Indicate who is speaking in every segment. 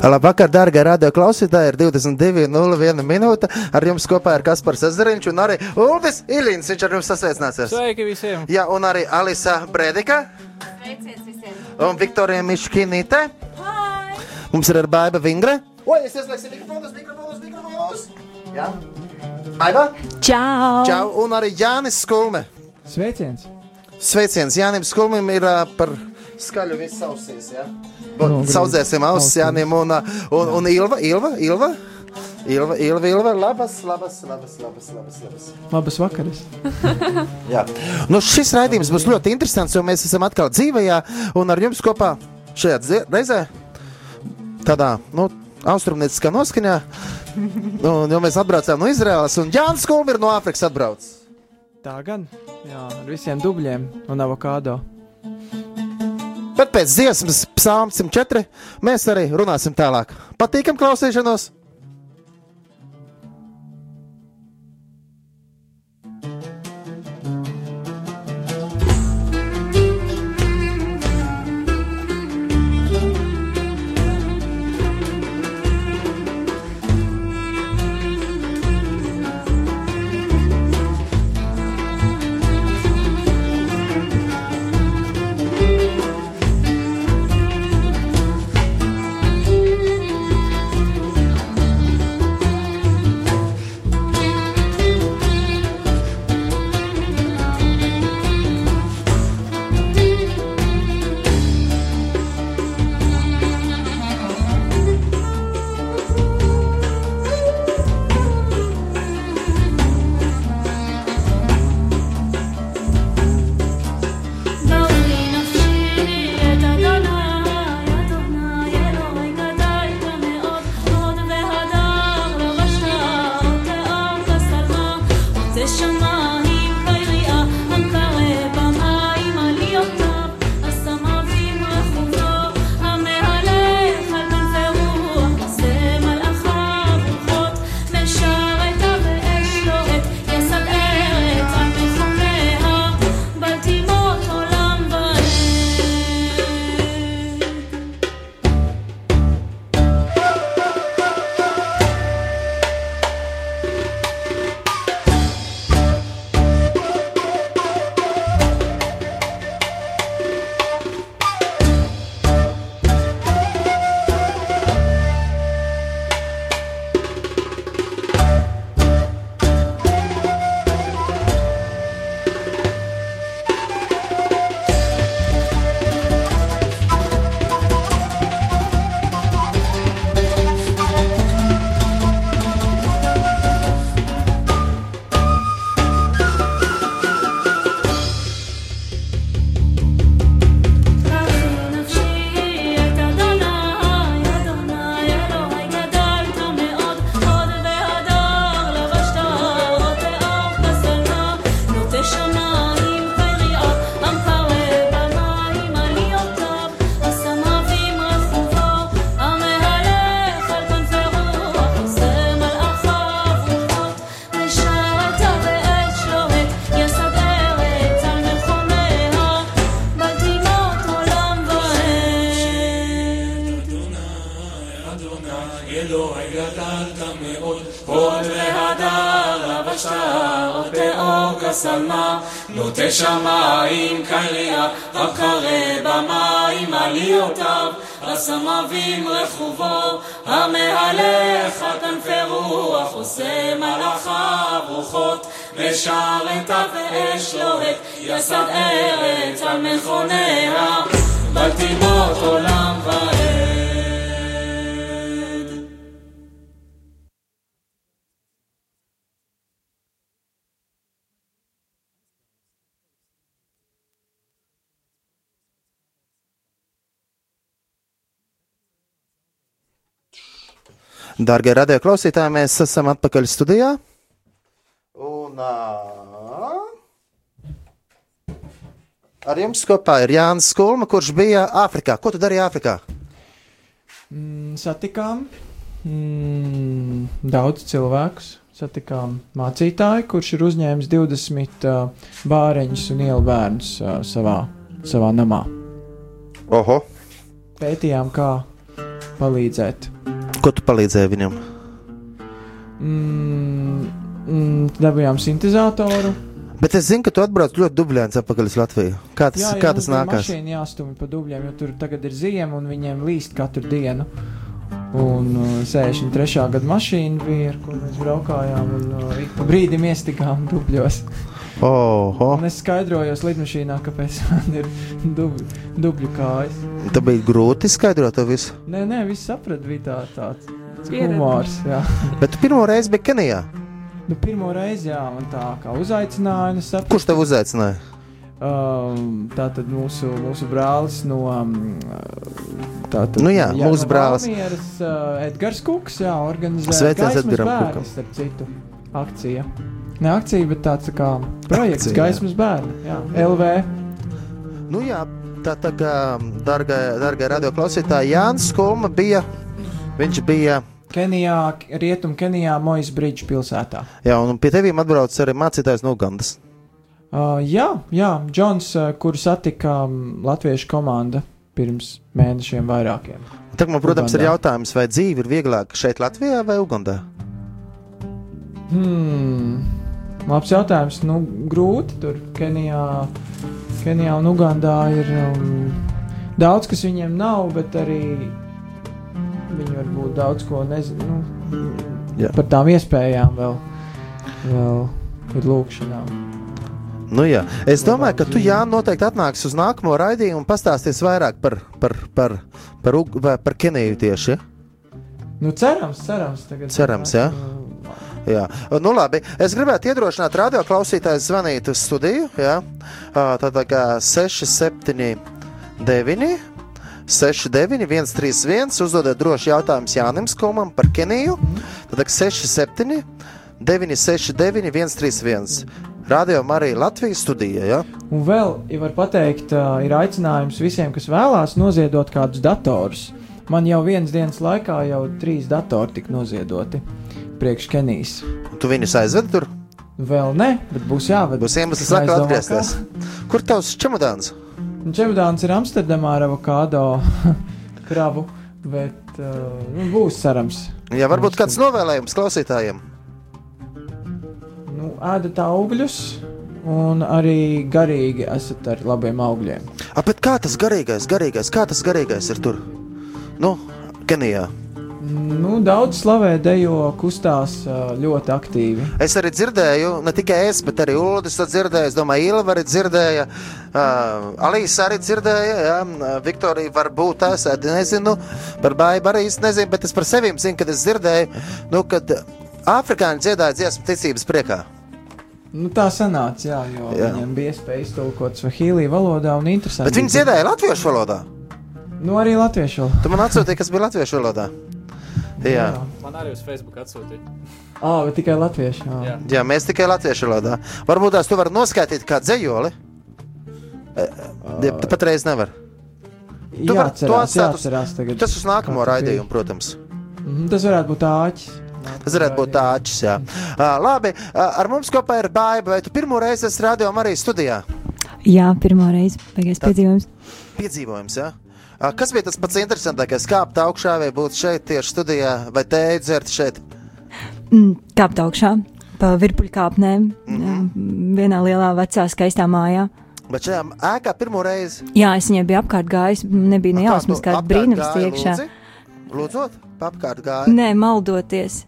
Speaker 1: Labvakar, darbie radio klausītāji! Ir 22.01 minūte. Ar jums kopā ir Kaspars Ezeriņš un arī Ulris Ilīns. Viņš ar jums sasveicināsies.
Speaker 2: Sveiki visiem!
Speaker 1: Jā, un arī Alisa Brēdika
Speaker 3: Sveiciens visiem!
Speaker 1: un Viktorija Miškinīte. Mums ir arī Baiba Vingre. Oi, es ieslēgšu mikrofonus, mikrofonus, mikrofonus! Jā, Baiba!
Speaker 3: Čau!
Speaker 1: Čau! Un arī Jānis Skulme.
Speaker 2: Sveiciens!
Speaker 1: Sveiciens Jānim Skulmim ir uh, par skaļu visu ausīs. Ja?
Speaker 2: Nu,
Speaker 1: Saudzēsim ausis Jānim un, un, un Ilva, Ilva, Ilva. Ilva, Ilva, Ilva, labas, labas, labas, labas, labas, labas.
Speaker 2: Labas vakaras!
Speaker 1: Jā. Nu, šis raidījums būs ļoti interesants, jo mēs esam atkal dzīvajā un ar jums kopā šajā reizē tādā, nu, austrumnieciskā noskaņā. Un, jo mēs atbraucām no Izraēlas un Jānis Kulmi ir no Āfrikas atbraucis.
Speaker 2: Tā gan, jā, ar visiem dubļiem un avokado.
Speaker 1: Bet pēc dziesmas, psalms 104, mēs arī runāsim tālāk. Patīkam klausīšanos!
Speaker 4: נוטה שמיים
Speaker 5: קריאה, הקרא במים עליותיו, הסמבים רכובו, המהלך כנפי רוח, עושה מלאכיו רוחות, משרתה באש לוהט, יסד ארץ על מכוניה, בלטימות עולם
Speaker 1: Darbie radio klausītāji, mēs esam atpakaļ studijā. Un, uh, Ar jums kopā ir Jānis Skulma, kurš bija Āfrikā. Ko tu darīji Āfrikā?
Speaker 2: Mm, satikām mm, daudz cilvēkus. Satikām mācītāju, kurš ir uzņēmis 20 uh, bāreņus un ielu bērnus uh, savā, savā namā.
Speaker 1: Oho,
Speaker 2: Pētījām, kā palīdzēt.
Speaker 1: Ko tu palīdzēji viņam?
Speaker 2: Mm, mm, dabūjām sintēzatoru.
Speaker 1: Bet es zinu, ka tu atbrauc ļoti dubļains atpakaļ uz Latviju. Kā tas, kā tas nākās?
Speaker 2: Mašīna jāstumj pa dubļiem, jo tur tagad ir ziema un viņiem līst katru dienu. Un uh, 63. gada mašīna bija, ar ko mēs braukājām, un uh, ik pa brīdim iestikām dubļos.
Speaker 1: Oho,
Speaker 2: Un es skaidrojos lidmašīnā, kāpēc man ir dubļu, dubļu kājas.
Speaker 1: tā bija grūti skaidrot to visu.
Speaker 2: Nē, nē, viss saprat, bija tā, tāds humors. Jā.
Speaker 1: Bet tu pirmo reizi biji Kenijā.
Speaker 2: Nu, pirmo reizi, jā, man tā kā uzaicināja, es sapratu,
Speaker 1: Kurš tev uzaicināja?
Speaker 2: Um, tā tad mūsu, mūsu brālis no. Um, tā tad
Speaker 1: Nu jā,
Speaker 2: jā,
Speaker 1: mūsu
Speaker 2: no
Speaker 1: brālis.
Speaker 2: Valmieras, uh, Edgars Kuks, jā, organizē
Speaker 1: Sveiciens
Speaker 2: gaismas
Speaker 1: Edgaram Kukam.
Speaker 2: starp citu, akcija. Ne akcija, bet tāds tā kā projekts
Speaker 1: Akcija,
Speaker 2: gaismas bērni, jā, LV.
Speaker 1: Nu jā, tā, tā kā, dargai, dargai radioklausītāji, Jānis Skulma bija, viņš bija,
Speaker 2: Kenijā, Rietum Kenijā, Mojas Bridge pilsētā.
Speaker 1: jā, un pie tevīm atbrauc arī mācītājs no Ugandas.
Speaker 2: Uh, jā, jā, Džons, uh, kuru satika um, latviešu komanda pirms mēnešiem vairākiem.
Speaker 1: Tagad man, protams, ir
Speaker 2: Ugandā.
Speaker 1: jautājums, vai dzīve ir vieglāka šeit Latvijā vai Ugandā?
Speaker 2: Hmm. Labs jautājums. Nu, grūti tur Kenijā, Kenijā un Ugandā ir um, daudz, kas viņiem nav, bet arī viņi varbūt daudz ko nezina. Nu,
Speaker 1: Jā.
Speaker 2: par tām iespējām vēl, vēl ir lūkšanām.
Speaker 1: Nu, jā. es domāju, ka tu, Jānis, noteikti atnāksi uz nākamo raidījumu un pastāstīsi vairāk par, par, par, par, vai par Keniju tieši. Ja?
Speaker 2: Nu, cerams, cerams.
Speaker 1: Cerams, jā. Jā, nu labi. Es gribētu iedrošināt radio klausītājus zvanīt uz studiju. Jā, tā kā 679, 69, 131. Uzdodiet droši jautājumus Jānim Skumam par Keniju. Tad 67, 969, 131. Radio Marija Latvijas studija. Jā.
Speaker 2: Un vēl, ja var pateikt, ir aicinājums visiem, kas vēlās noziedot kādus datorus. Man jau vienas dienas laikā jau trīs datori tika noziedoti priekš Kenijas.
Speaker 1: Tu viņus aizvedi tur.
Speaker 2: Vēl ne, bet būs jāved.
Speaker 1: Būs iemesls
Speaker 2: Es
Speaker 1: atkal atgriezties. Kur tavs čemodāns?
Speaker 2: Un Čemodāns ir Amsterdamā ar avokado kravu, bet uh, nu, būs cerams.
Speaker 1: Jā, varbūt kāds novēlējums klausītājiem.
Speaker 2: Nu, ēdat augļus un arī garīgi esat ar labiem augļiem.
Speaker 1: A, bet kā tas garīgais, garīgais, kā tas garīgais ir tur? Nu, Kenijā.
Speaker 2: Nu, daudz slavē dejo, kustās ļoti aktīvi.
Speaker 1: Es arī dzirdēju, ne tikai es, bet arī Ulrichs to dzirdēja. Es domāju, Ilva arī dzirdēja, uh, Alīsa arī dzirdēja, uh, Viktorija varbūt es nezinu, par baidu arī es nezinu, bet es par sevi zinu, kad es dzirdēju, nu, kad afrikāņi dziedāja dziesmu ticības priekā.
Speaker 2: Nu, tā sanāca, jā, jo
Speaker 1: Jā.
Speaker 2: viņam bija iespēja iztulkot svahīlī valodā un interesanti.
Speaker 1: Bet viņi dziedāja latviešu valodā.
Speaker 2: Nu, arī latviešu valodā.
Speaker 1: Tu man atsūtīji, kas bija latviešu valodā. Jā.
Speaker 6: Man arī uz Facebook atsūtīja.
Speaker 2: Ah, bet tikai latviešu. Jā.
Speaker 6: Jā.
Speaker 1: Jā, mēs tikai latviešu valodā. Varbūt tās tu vari noskaidrot kā dzējoli. Ja, tu patreiz nevari. Tu vari to atstāt uz-. Tas uz nākamo raidījumu, protams.
Speaker 2: Mhm, Tas varētu būt āķis.
Speaker 1: Tas varētu būt tāds, jā. Uh, labi, uh, ar mums kopā ir baiva. Vai tu pirmo reizi esi radio arī studijā?
Speaker 3: Jā, pirmā reize. Pagaidies piedzīvojums.
Speaker 1: Piedzīvojums, jā. Uh, kas bija tas pats interesantākais? Kāpt augšā vai būt šeit tieši studijā, vai tēju dzert šeit?
Speaker 3: Mm, Kāpt augšā pa virpuļkāpnēm.
Speaker 1: Mhm.
Speaker 3: Mm -hmm. Vienā lielā vecā skaistā mājā.
Speaker 1: Bet šajā ēkā pirmo reizi.
Speaker 3: Jā, es viņai biju apkārt gājis. Nebija ne jausmas, kāda brīnums iekšā.
Speaker 1: lūdzi? Lūdzot, apkārt gāja.
Speaker 3: Nē, maldoties.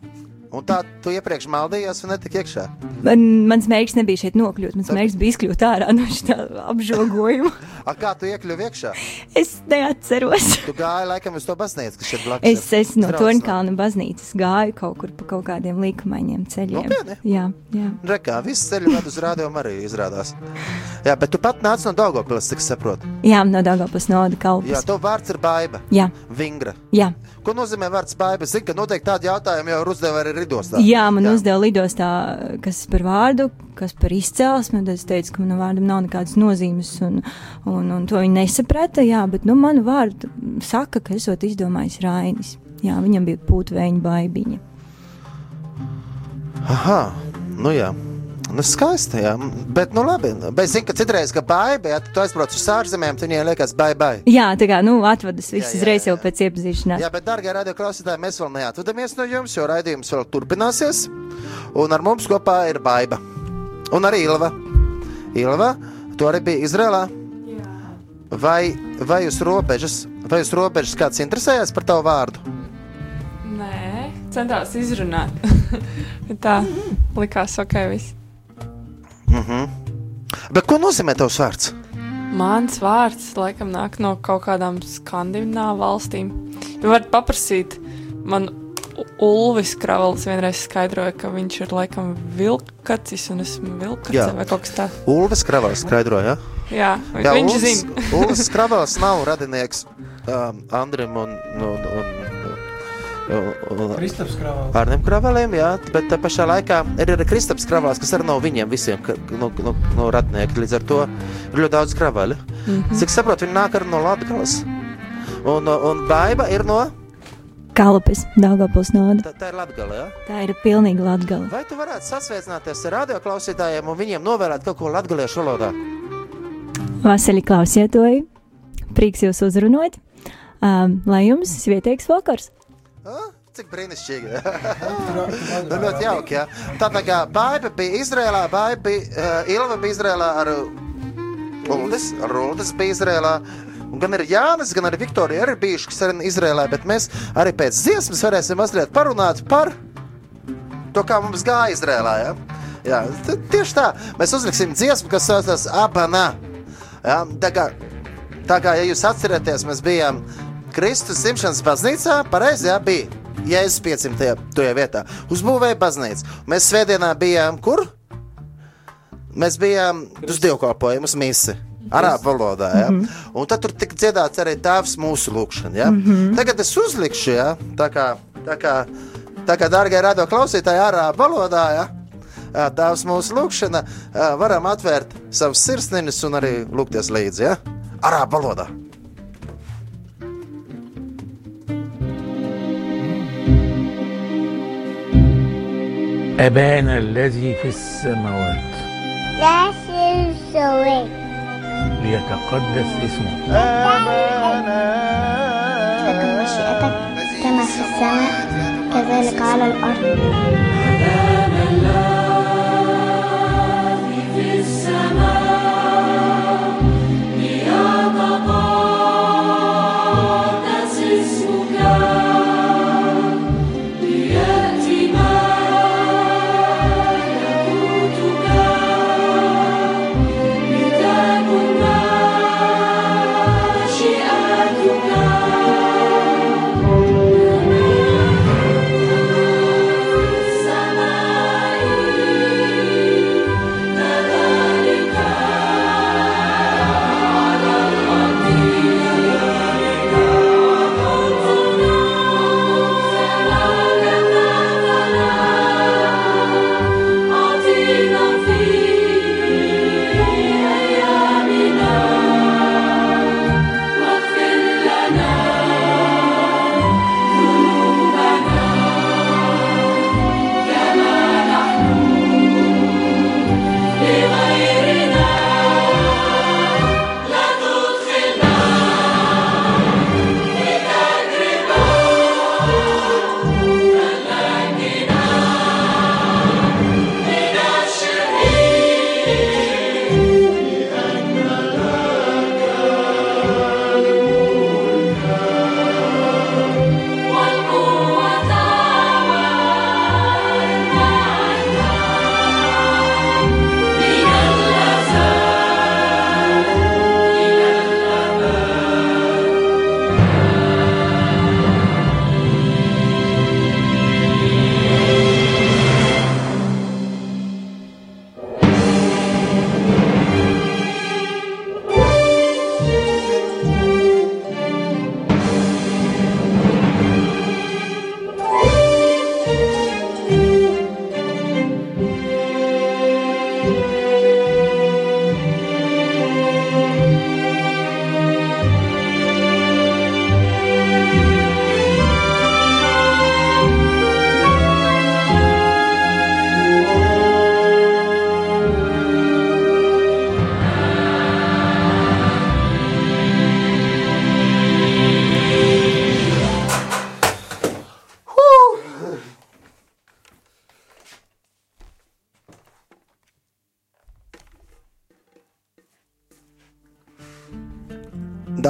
Speaker 1: Un tā tu iepriekš maldījies un netika iekšā.
Speaker 3: Man, mans mērķis nebija šeit nokļūt. Mans mērķis bija izkļūt ārā no šī apžogojuma.
Speaker 1: A kā tu iekļuvi iekšā?
Speaker 3: Es neatceros.
Speaker 1: Tu gāji laikam uz to baznīcu, kas šeit blakus.
Speaker 3: Es, es no. Torņkalna baznīcas gāju kaut kur pa kaut kādiem līkumainiem ceļiem.
Speaker 1: Nopietni?
Speaker 3: Jā, jā.
Speaker 1: Rekā, viss ceļš ved uz rādījumu arī izrādās. Jā, bet tu pat nāc no Daugopils, cik saprotu.
Speaker 3: jā no Dagopus noda
Speaker 1: Jā,
Speaker 3: kalpus.
Speaker 1: tev vārds ir baiba.
Speaker 3: Jā,
Speaker 1: Vingra.
Speaker 3: jā.
Speaker 1: Ko nozīmē vārds baiba? Zinu, ka noteikti tādi jautājumi jau ir uzdevumi arī Ridostā.
Speaker 3: Jā, man jā. uzdeva lidostā, kas par vārdu, kas par izcelsmi. Tad es teicu, ka manam vārdam nav nekādas nozīmes, un, un, un to viņi nesaprata. Jā, bet nu, manu vārdu saka, ka esot izdomājis Rainis. Jā, viņam bija pūtveņa baigiņa.
Speaker 1: Aha, nu jā. Nu, skaisti, jā. Bet, nu, labi. Bet, zinu, ka citreiz, kad baiba, ja tu aizbrauc uz ārzemēm, tad viņiem liekas, bai, bai.
Speaker 3: Jā, tā kā nu, atvadas viss uzreiz jau pēc iepazīšanās.
Speaker 1: Jā, bet, darbie radio klausītāji, mēs vēl neatvadamies no jums, jo raidījums vēl turpināsies. Un ar mums kopā ir Baiba. Un arī Ilva. Ilva, tu arī biji Izrēlā. Vai, vai uz robežas, vai uz robežas kāds interesējās par tavu vārdu?
Speaker 7: Nē, centās izrunāt. Tā likās ok. Viss.
Speaker 1: Bet ko nozīmē tavs vārds?
Speaker 7: Mans vārds laikam nāk no kaut kādām skandināvu valstīm. Jūs varat paprasīt, man Ulvis Kravals vienreiz skaidroja, ka viņš ir laikam vilkacis un esmu vilkacis vai kaut kas tāds.
Speaker 1: Ulvis Kravals skaidroja.
Speaker 7: Jā,
Speaker 1: Jā,
Speaker 7: Jā viņš
Speaker 1: Ulvis-
Speaker 7: zina.
Speaker 1: Ulvis Kravals nav radinieks um, Andrim un, un, un, un,
Speaker 2: Kristaps Kravals.
Speaker 1: Arnim Kravaliem, jā, bet tā pašā laikā ir arī Kristaps Kravals, kas arī nav viņiem visiem ka- no, no, no radnieki. Līdz ar to ir ļoti daudz kravali. Mm -hmm. Cik saprotu, viņi nāk arī no Latgales. Un, un Baiba ir no,
Speaker 3: Kalpes, Dagopus noda.
Speaker 1: tā, tā ir Latgale, jā?
Speaker 3: Tā ir pilnīgi latgala.
Speaker 1: Vai tu varētu sasveicināties ar radioklausītājiem un viņiem novēlēt kaut ko latgaliešu valodā?
Speaker 3: Vasaļi klausietoji, prieks jūs uzrunāt. Um, lai jums svietēks vakars!
Speaker 1: Ah, Cik brīnišķīgi. Nu, ļoti jauki. Jā. Tā tā kā Baiba bija Izrēlā, Baiba bija, uh, Ilva bija Izrēlā ar Uldis, ar Uldis bija Izrēlā. Un gan ir Jānis, gan arī Viktorija arī bijuši, kas ir Izrēlā, bet mēs arī pēc dziesmas varēsim mazliet parunāt par to, kā mums gāja Izrēlā. Ja? Jā, tieši tā. Mēs uzliksim dziesmu, kas saucas Abana. Ja? Tā, kā, tā kā, ja jūs atceraties, mēs bijām Kristus simšanas baznīcā, pareizi, jā, bija Jēzus 500. tajā vietā. Uzbūvēja baznīcu. Mēs svētdienā bijām kur? Mēs bijām uz dievkalpojumu, uz misi. Arābu valodā. Ja? Mm -hmm. Un tad tur tika dziedāts arī tēvs mūsu lūgšana. Ja? Mm -hmm. Tagad es uzlikšu, ja? tā kā, tā kā, tā kā dārgie radio klausītāji, arābu valodā. Ja? Jā, Tēvs mūsu lūgšana, jā, varam atvērt savus sirsniņus un arī lūgties līdzi. Ja? Arābu valodā.
Speaker 8: أبانا الذي في السماوات ليتقدس اسمك
Speaker 9: تكن مشيئتك كما في السماء كذلك على الأرض.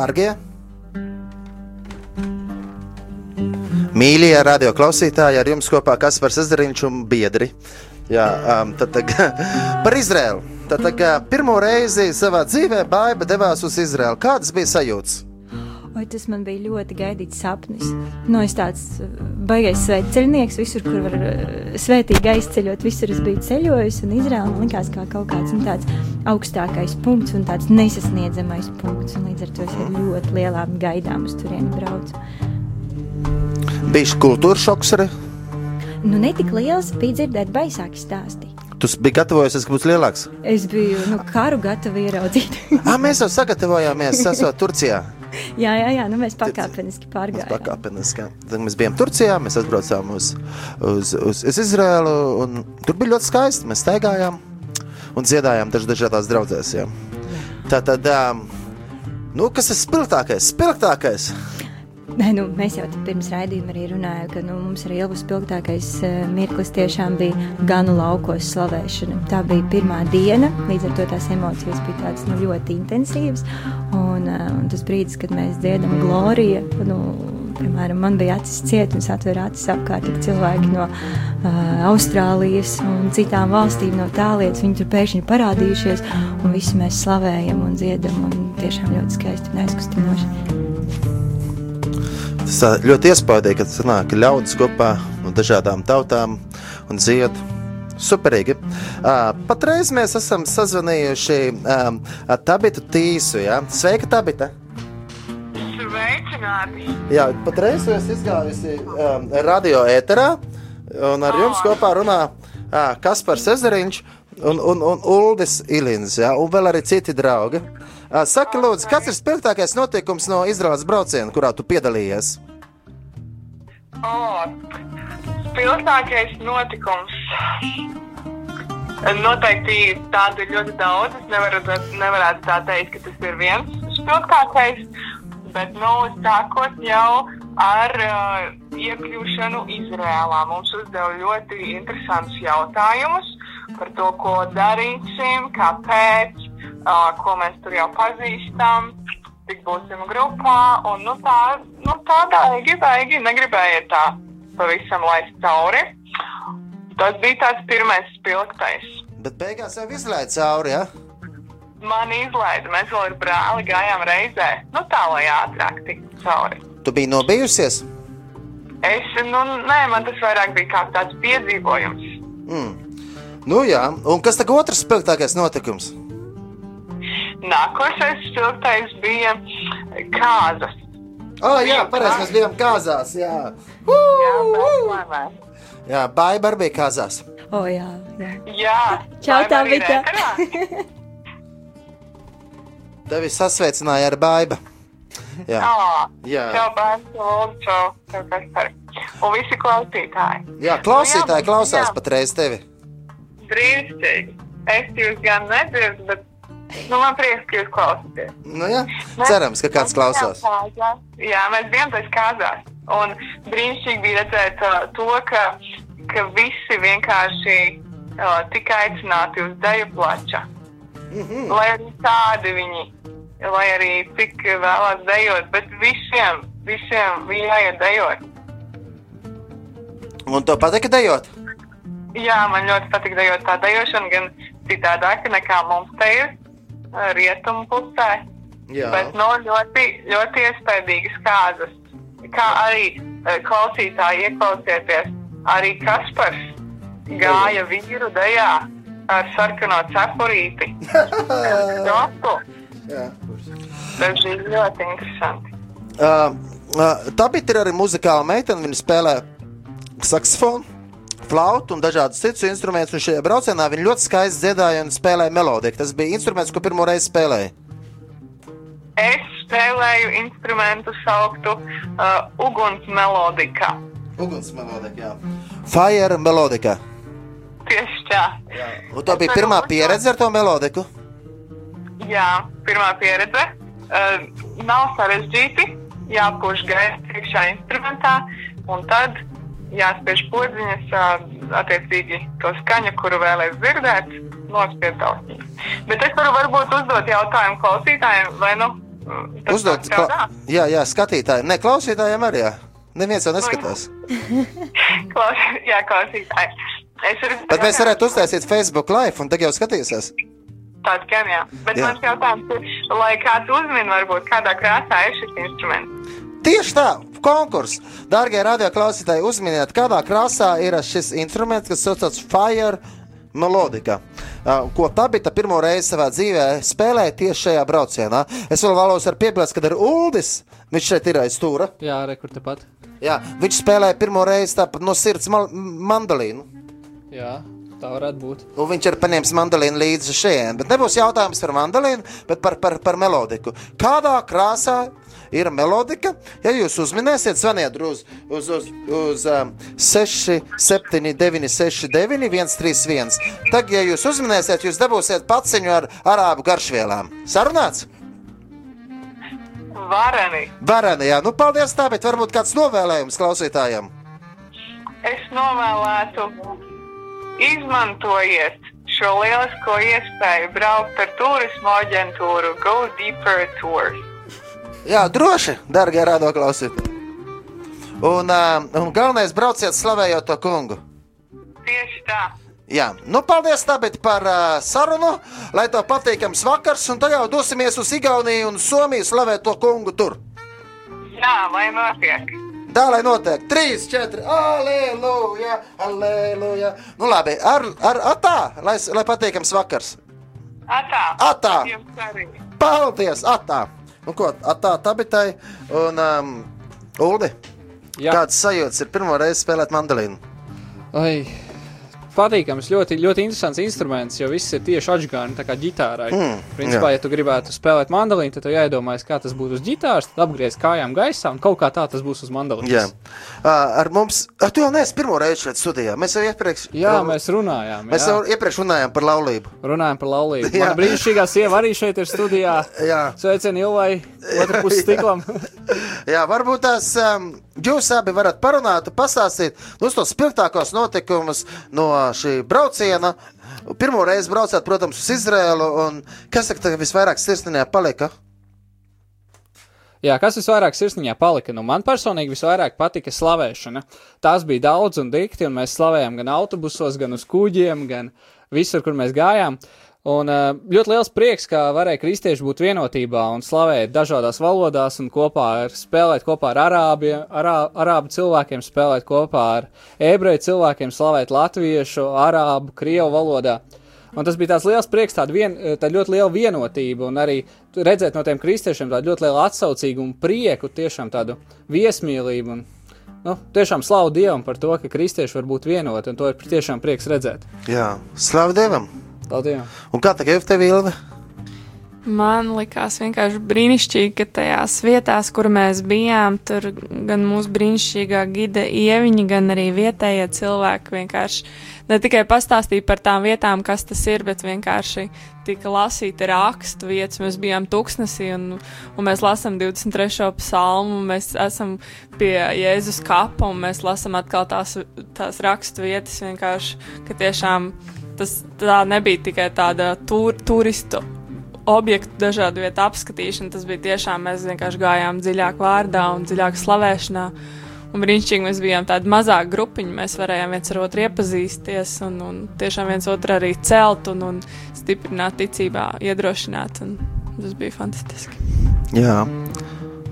Speaker 1: Dārgie! Mīļie radio klausītāji, ar jums kopā Kaspars Ezeriņš un biedri. Jā, um, tad, tad, par Izraēlu. Tad, tad pirmo reizi savā dzīvē Baiba devās uz Izraēlu. Kādas bija sajūtas?
Speaker 3: Tas man bija ļoti gaidīts sapnis. Nu, es tāds baigais svētceļnieks, visur, kur var uh, svētīgi aizceļot, visur es biju ceļojis, un Izraēla man likās kā kaut kāds nu, tāds augstākais punkts un tāds nesasniedzamais punkts, un līdz ar to es ar ļoti lielām gaidām uz turieni braucu.
Speaker 1: Bija kultūra šoks arī.
Speaker 3: Nu, ne tik liels, bija dzirdēt baisāki stāsti.
Speaker 1: Tu biji gatavojies, ka būs lielāks.
Speaker 3: Es biju nu, karu gatava ieraudzīt.
Speaker 1: Ah, mēs jau sagatavojāmies, esot Turcijā.
Speaker 3: Jā, jā, jā, nu mēs pakāpeniski pārgājām.
Speaker 1: Pakāpeniski. Tad mēs bijām Turcijā, mēs atbraucām uz, uz, uz, uz Izraēlu, un tur bija ļoti skaisti. Mēs staigājām un dziedājām daž, dažādās draudzēs. Jā. Tā tad, um, nu, kas ir spilgtākais? Spilgtākais!
Speaker 3: Nē, nu, mēs jau pirms raidījuma arī runājām, ka nu, mums arī Ilvas spilgtākais uh, mirklis tiešām bija ganu laukos slavēšana. Tā bija pirmā diena, līdz ar to tās emocijas bija tādas nu, ļoti intensīvas. Un, uh, un tas brīdis, kad mēs dziedam gloriju, nu, piemēram, man bija acis ciet, un es atveru acis apkārt, cilvēki no uh, Austrālijas un citām valstīm no tālienes. Viņi tur pēkšņi parādījušies, un visi mēs slavējam un dziedam, un tiešām ļoti skaisti un aizkustinoši.
Speaker 1: Tas ā, ļoti iespaidīgi, kad sanāk ļaudis kopā no dažādām tautām un dzied. Superīgi. Uh, patreiz mēs esam sazvanījuši um, ar Tabitu Tīsu. Ja? Sveika, Tabita!
Speaker 10: Sveicināti!
Speaker 1: Jā, patreiz jūs izgājusi um, radio ēterā, un ar jums kopā runā uh, Kaspars Ezeriņš un, un, un Uldis Ilins, ja? un vēl arī citi draugi. Uh, saki, lūdzu, kas ir spilgtākais notikums no Izraels brauciena, kurā tu piedalījies?
Speaker 10: O, spilgtākais notikums. Noteikti tādu ļoti daudz. Es nevaru, nevarētu tā teikt, ka tas ir viens spilgtākais. Bet, nu, sākot jau ar uh, iekļūšanu Izrēlā, mums uzdeva ļoti interesantus jautājumus par to, ko darīsim, kāpēc, uh, ko mēs tur jau pazīstam, cik būsim grupā. Un, nu, tā, nu, tādā gribēji, negribēja tā pavisam laist cauri. Tas bija tāds pirmais spilgtais.
Speaker 1: Bet beigās jau izlaiž cauri, ja?
Speaker 10: Man izlaida, mēs vēl ar brāli gājām reizē, nu tā, lai ātrāk tiktu cauri.
Speaker 1: Tu biji nobijusies?
Speaker 10: Es, nu, nē, man tas vairāk bija kā tāds piedzīvojums.
Speaker 1: Mm. Nu jā, un kas tagad otrs spilgtākais notikums?
Speaker 10: Nākošais spilgtais bija kāzas.
Speaker 1: Oh, jā, pareizi, mēs bijām kāzās. Jā,
Speaker 10: Jā,
Speaker 1: jā Baiba arī bija kāzās.
Speaker 3: O, jā, jā.
Speaker 10: Jā,
Speaker 3: Čau, Tabita.
Speaker 10: ēterā?
Speaker 1: Tevi sasveicināja ar Baiba. Jā,
Speaker 10: Ā,
Speaker 1: Jā.
Speaker 10: Čau, lūdzu, čau, čau, kas par. Un visi klausītāji.
Speaker 1: jā klausītāji
Speaker 10: Nu, jā,
Speaker 1: klausās
Speaker 10: jā.
Speaker 1: patreiz tevi.
Speaker 10: Brīnišķīgi. Es jūs gan nedzirdu, bet nu, man prieks, ka jūs klausāties.
Speaker 1: Nu, jā,
Speaker 10: Mēs-
Speaker 1: cerams, ka kāds klausās.
Speaker 10: kāzās. Jā, mēs tajā kāzās. Un brīnišķīgi bija redzēt uh, to, ka, ka visi vienkārši uh, tika aicināti uz deju plača.
Speaker 1: Mhm.
Speaker 10: Lai arī tādi viņi, lai arī cik vēlās dejot, bet visiem, visiem bija jāiet dejot.
Speaker 1: Un to patika dejot?
Speaker 10: Jā, man ļoti patīk dejot tā dejošana, gan citādāk nekā mums te ir rietumu pusē.
Speaker 1: Jā.
Speaker 10: Bet no, ļoti, ļoti iespaidīgas kāzas. Kā arī klausītāji ieklausieties, arī Kaspars gāja vīru dejā ar sarkano cepurīti. Tas bija ļoti interesanti.
Speaker 1: Uh, uh, tā bija arī muzikāla meitene. Viņa spēlē saksofonu. Flautu un dažādus citus instrumentus. Un šajā braucienā viņi ļoti skaisti dziedāja un spēlēja melodiju. Tas bija instruments, ko pirmo reizi spēlēja.
Speaker 10: Es spēlēju instrumentu sauktu uh, uguns melodika.
Speaker 1: Uguns melodika, jā. Fire melodika.
Speaker 10: Tieši tā.
Speaker 1: Un tā bija pirmā pieredze ar to melodiku.
Speaker 10: Jā, pirmā pieredze. Uh, nav sarežģīti. Jāpūš gaisa iekšā instrumentā, un tad jāspiež podziņas, attiecīgi to skaņu, kuru vēlēs dzirdēt, nospied austiņas. Bet es varu varbūt uzdot jautājumu klausītājiem, vai nu
Speaker 1: Uzdot,
Speaker 10: strādā?
Speaker 1: jā, jā, skatītājiem, ne klausītājiem arī. Jā. Neviens jau neskatās.
Speaker 10: Klaus, jā, klausītāji. Es varu
Speaker 1: Bet mēs varētu uztaisīt Facebook live, un tagad jau skatīsies.
Speaker 10: Tāda gan jā. Bet
Speaker 1: jā.
Speaker 10: mans jautājums ir, lai kāds uzmin, varbūt kādā krāsā ir šis instruments.
Speaker 1: Tieši tā, konkurss. Darbie radioklausītāji, uzminiet, kādā krāsā ir šis instruments, kas saucas Fire Melodika. Ko Tabita pirmo reizi savā dzīvē spēlēja tieši šajā braucienā. Es vēl vēlos piebilst, ka ir Uldis. Viņš šeit ir aiz stūra.
Speaker 6: Jā, re, kur tepat.
Speaker 1: Jā, viņš spēlēja pirmo reizi no sirds mandolīnu.
Speaker 6: Jā, tā varētu būt.
Speaker 1: Un viņš ir paņēmis mandolīnu līdzi šeit. Bet nebūs jautājums par mandolīnu, bet par, par, par melodiku. Kādā krāsā ir melodika? Ja jūs uzminēsiet, zvaniet uz, uz, uz, uz um, 6, 7, 9, 6, 9, 1, 3, 1. Tad, ja jūs uzminēsiet, jūs dabūsiet paciņu ar arābu garšvielām. Sarunāts?
Speaker 10: Vareni.
Speaker 1: Vareni, jā. Nu, paldies tā, bet varbūt kāds novēlējums klausītājiem.
Speaker 10: Es novēlētu, izmantojiet šo lielisko iespēju braukt ar turismu aģentūru Go Deeper Tours.
Speaker 1: Jā, droši, darbie radioklausītāji. Un, uh, un galvenais brauciet slavējot to kungu.
Speaker 10: Tieši tā.
Speaker 1: Jā, nu paldies tāpēc par uh, sarunu, lai tev patīkams vakars, un tagad dosimies uz Igauniju un Somiju slavēt to kungu tur.
Speaker 10: Jā, lai notiek.
Speaker 1: Tā lai notiek 3, 4, aleluja, aleluja. Nu labi, ar, ar atā, lai, lai patīkams vakars.
Speaker 10: Atā.
Speaker 1: Atā. Paldies, atā. Nu ko, atā tabitai un um, Uldi.
Speaker 6: Jā.
Speaker 1: Kāds sajūts ir pirmo reizi spēlēt mandolīnu?
Speaker 6: Ai, patīkams, ļoti, ļoti interesants instruments, jo viss ir tieši atgādājums, tā kā ģitārai.
Speaker 1: Mm,
Speaker 6: Principā,
Speaker 1: jā.
Speaker 6: ja tu gribētu spēlēt mandolīnu, tad jāiedomājas, kā tas būtu uz ģitāras, tad apgriezt kājām gaisā un kaut kā tā tas būs uz mandolīnas.
Speaker 1: Jā, uh, ar mums. Uh, tu jau neesi pirmo reizi šeit studijā. Mēs jau iepriekš,
Speaker 6: Jā, mēs runājām.
Speaker 1: mēs
Speaker 6: jā.
Speaker 1: jau iepriekš runājām par laulību.
Speaker 6: Runājam par laulību. Brīnišķīgā sieva arī šeit ir studijā.
Speaker 1: Jā.
Speaker 6: Sveicieni Ilvai, otrā pusē stiklam.
Speaker 1: Jā, varbūt tās um, jūs abi varat parunāt, pastāstīt nu, tos spilgtākos notikumus no šī brauciena. Pirmo reizi braucāt, protams, uz Izrēlu. Kas tagad visvairāk sirsniņā palika?
Speaker 6: Jā, kas visvairāk sirsniņā palika? Nu, man personīgi visvairāk patika slavēšana. Tās bija daudz un dikti, un mēs slavējām gan autobusos, gan uz kuģiem, gan visur, kur mēs gājām. Un uh, ļoti liels prieks, ka varēja kristieši būt vienotībā un slavēt dažādās valodās un kopā ar, spēlēt kopā ar arābiem, arā, arābu cilvēkiem, spēlēt kopā ar ebreju cilvēkiem, slavēt latviešu, arābu, krievu valodā. Un tas bija tāds liels prieks, tāda, vien, tāda ļoti liela vienotība, un arī redzēt no tiem kristiešiem tādu ļoti lielu atsaucību un prieku, tiešām tādu viesmīlību. Un, nu, tiešām slavu Dievam par to, ka kristieši var būt vienoti, un to ir tiešām prieks redzēt.
Speaker 1: Jā, slavu Dievam!
Speaker 6: Paldies!
Speaker 1: Un kā tagad tev Ilve?
Speaker 7: Man likās vienkārši brīnišķīgi, ka tajās vietās, kur mēs bijām, tur gan mūsu brīnišķīgā gida ieviņa, gan arī vietējie cilvēki vienkārši ne tikai pastāstīja par tām vietām, kas tas ir, bet vienkārši tika lasīta rakstu vietas. Mēs bijām tuksnesī un, un mēs lasām 23. psalmu, mēs esam pie Jēzus kapa un mēs lasām atkal tās, tās rakstu vietas vienkārši, ka tiešām tas tā nebija tikai tāda tur, turistu objektu dažādu vietu apskatīšana. Tas bija tiešām mēs vienkārši gājām dziļāk vārdā un dziļāk slavēšanā. Un brīnišķīgi mēs bijām tādi mazāki grupiņi, mēs varējām viens ar otru iepazīsties un, un tiešām viens otru arī celt un, un stiprināt ticībā, iedrošināt. Un tas bija fantastiski.
Speaker 1: Jā,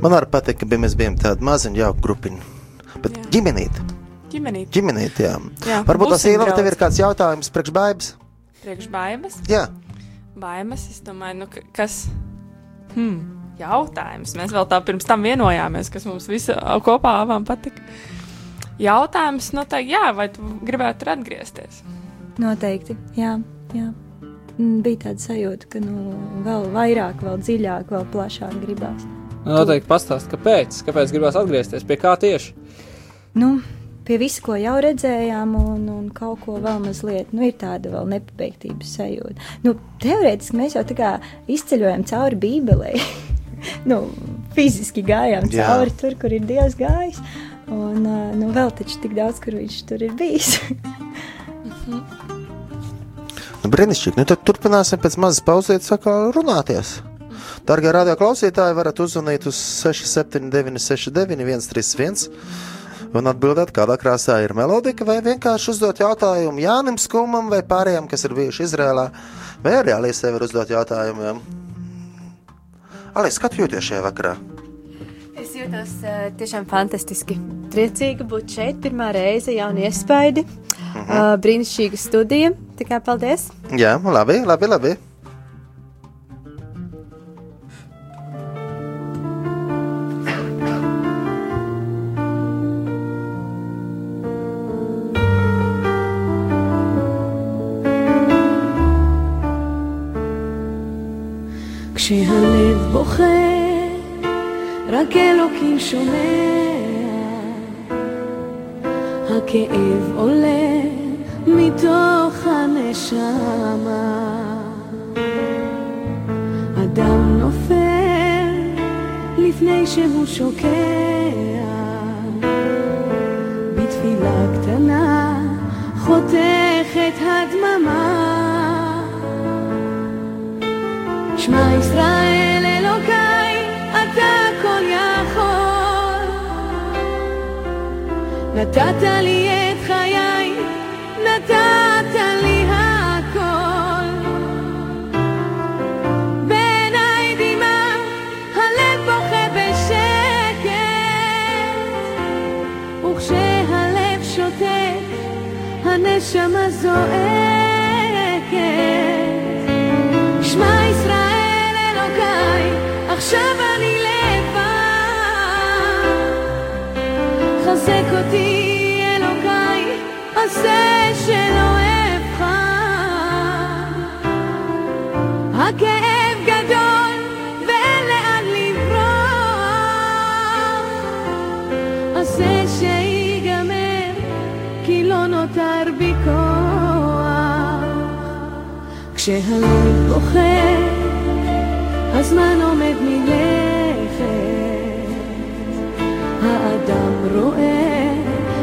Speaker 1: man arī patīk, ka bija, mēs bijām tādi maziņi, jauki grupiņi. Bet
Speaker 7: Jā.
Speaker 1: ģimenīti.
Speaker 7: Ģimenīt,
Speaker 1: Ģimenīti, jā.
Speaker 7: Jā,
Speaker 1: Varbūt tas
Speaker 7: būsim
Speaker 1: īlam tev ir kāds jautājums priekš baigas?
Speaker 7: priekšbaimes.
Speaker 1: Jā.
Speaker 7: Baimes, es domāju, nu, ka- kas. Hmm, jautājums. Mēs vēl tā pirms tam vienojāmies, kas mums visi kopā abām patika. jautājums noteikti, jā, vai tu gribētu tur atgriezties?
Speaker 3: Noteikti, jā. jā. Mm, Bija tāda sajūta, ka nu, vēl vairāk, vēl dziļāk, vēl plašāk gribās.
Speaker 6: Nu, Noteikti pastāst, kāpēc, kāpēc gribās atgriezties, pie kā tieši.
Speaker 3: Nu, pie visa, ko jau redzējām, un, un kaut ko vēl mazliet, nu, ir tāda vēl nepabeigtības sajūta. Nu, teorētiski mēs jau tā kā izceļojam cauri Bībelē. nu, fiziski gājām
Speaker 1: Jā.
Speaker 3: cauri tur, kur ir Dievs gājis. Un, nu, vēl taču tik daudz, kur viņš tur ir bijis.
Speaker 1: Nu, brīnišķīgi. Nu, tad turpināsim pēc mazas pauzītes atkal runāties. Darbie radio klausītāji, varat uzzvanīt uz 679, 69, 131 un atbildēt, kādā krāsā ir melodika, vai vienkārši uzdot jautājumu Jānim Skumam vai pārējiem, kas ir bijuši Izrēlā, vai arī Alīsē var uzdot jautājumu. Alīs, kā tu jūties šajā vakarā?
Speaker 11: Es jūtos uh, tiešām fantastiski. Priecīga būt šeit, pirmā reize, jauna iespaidi.
Speaker 1: Mhm.
Speaker 11: Uh, brīnišķīga studija. Tā kā paldies!
Speaker 1: Jā, labi, labi, labi.
Speaker 12: כשהלב בוכה, רק אלוקים שומע. הכאב עולה מתוך הנשמה. אדם נופל לפני שהוא שוקע. בתפילה קטנה חותכת הדממה. שמע ישראל אלוקיי, אתה כל יכול. נתת לי את חיי, נתת לי הכל. בעיניי דמעה, הלב בוכה בשקט. וכשהלב שותק, הנשמה זועקת. עכשיו אני לבד. חזק אותי אלוקיי, עשה שלא אבחר. הכאב גדול ואין לאן לברוח. עשה שיגמר, כי לא נותר בי כוח. כשהלב בוכה, הזמן עומד מלכת. האדם רואה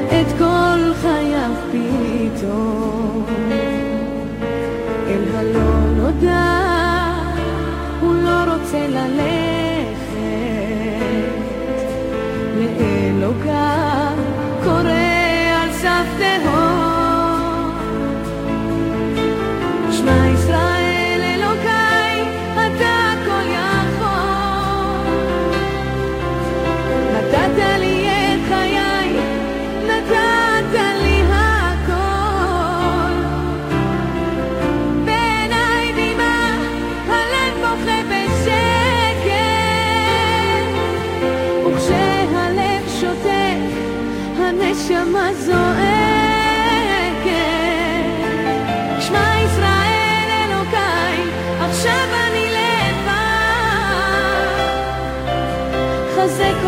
Speaker 12: את כל חייו פתאום. אל הלא נודע, הוא לא רוצה ללכת. לאלוקיו קורא על סף תהום.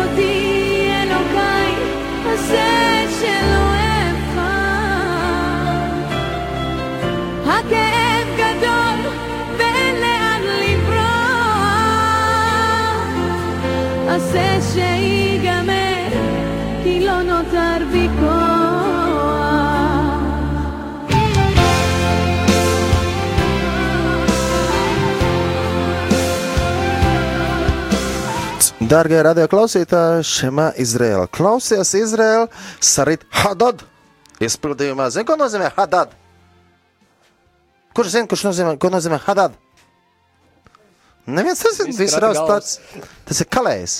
Speaker 12: por.
Speaker 1: Darbie radio klausītāji, šemā Izraela. Klausies, Izraela, sarit Hadad. Izpildījumā, zini, ko nozīmē Hadad? Kurš zina, kurš nozīmē, ko nozīmē Hadad? Neviens nezina,
Speaker 6: Visi
Speaker 1: viss ir
Speaker 6: krata
Speaker 1: pats. Tas ir kalējs.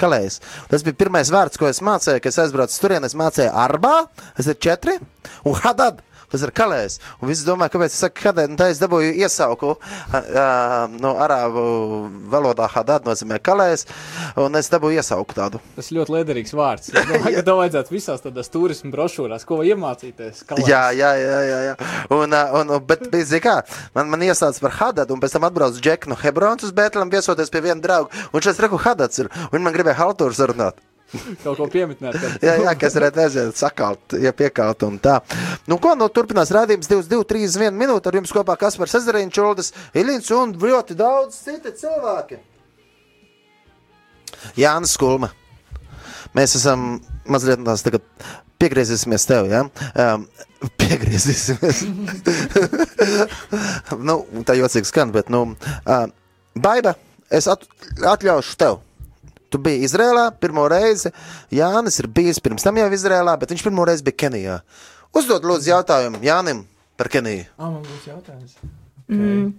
Speaker 1: Kalējs. Tas bija pirmais vārds, ko es mācīju, kad es aizbraucu tur, es mācīju arbā, tas ir četri, un Hadad. Tas ir kalējs. Un visi domā, kāpēc es saku hadad, un tā es dabūju iesauku uh, no arābu valodā hadad nozīmē kalējs, un es dabūju iesauku tādu.
Speaker 6: Tas ļoti liederīgs vārds. Es domāju, ka tev vajadzētu visās tādās turismu brošūrās, ko iemācīties. Kalējs.
Speaker 1: Jā, jā, jā, jā, jā. Un, un, bet, zini kā, man, man iesauc par hadad, un pēc tam atbrauc Džek no Hebrons uz Bētlam viesoties pie viena drauga, un šeit reku hadads ir, un man gribēja haltūru sarunāt.
Speaker 6: Kaut ko pieminēt.
Speaker 1: jā, jā, kas varētu aiziet, sakalt, ja piekalt un tā. Nu, ko, nu, turpinās rādījums 22, 31 minūte ar jums kopā Kaspars Ezeriņš, Čuldas, Ilins un ļoti daudz citi cilvēki. Jānis Skulma. Mēs esam mazliet tās tagad piegriezīsimies tev, jā? Um, piegriezīsimies. nu, tā jocīgi skan, bet, nu, uh, Baiba, es at, atļaušu tev. Tu biji Izrēlā pirmo reizi. Jānis ir bijis pirms tam jau Izrēlā, bet viņš pirmo reizi bija Kenijā. Uzdod lūdzu jautājumu Jānim par Keniju.
Speaker 2: Ah, man būs jautājums.
Speaker 3: Mm.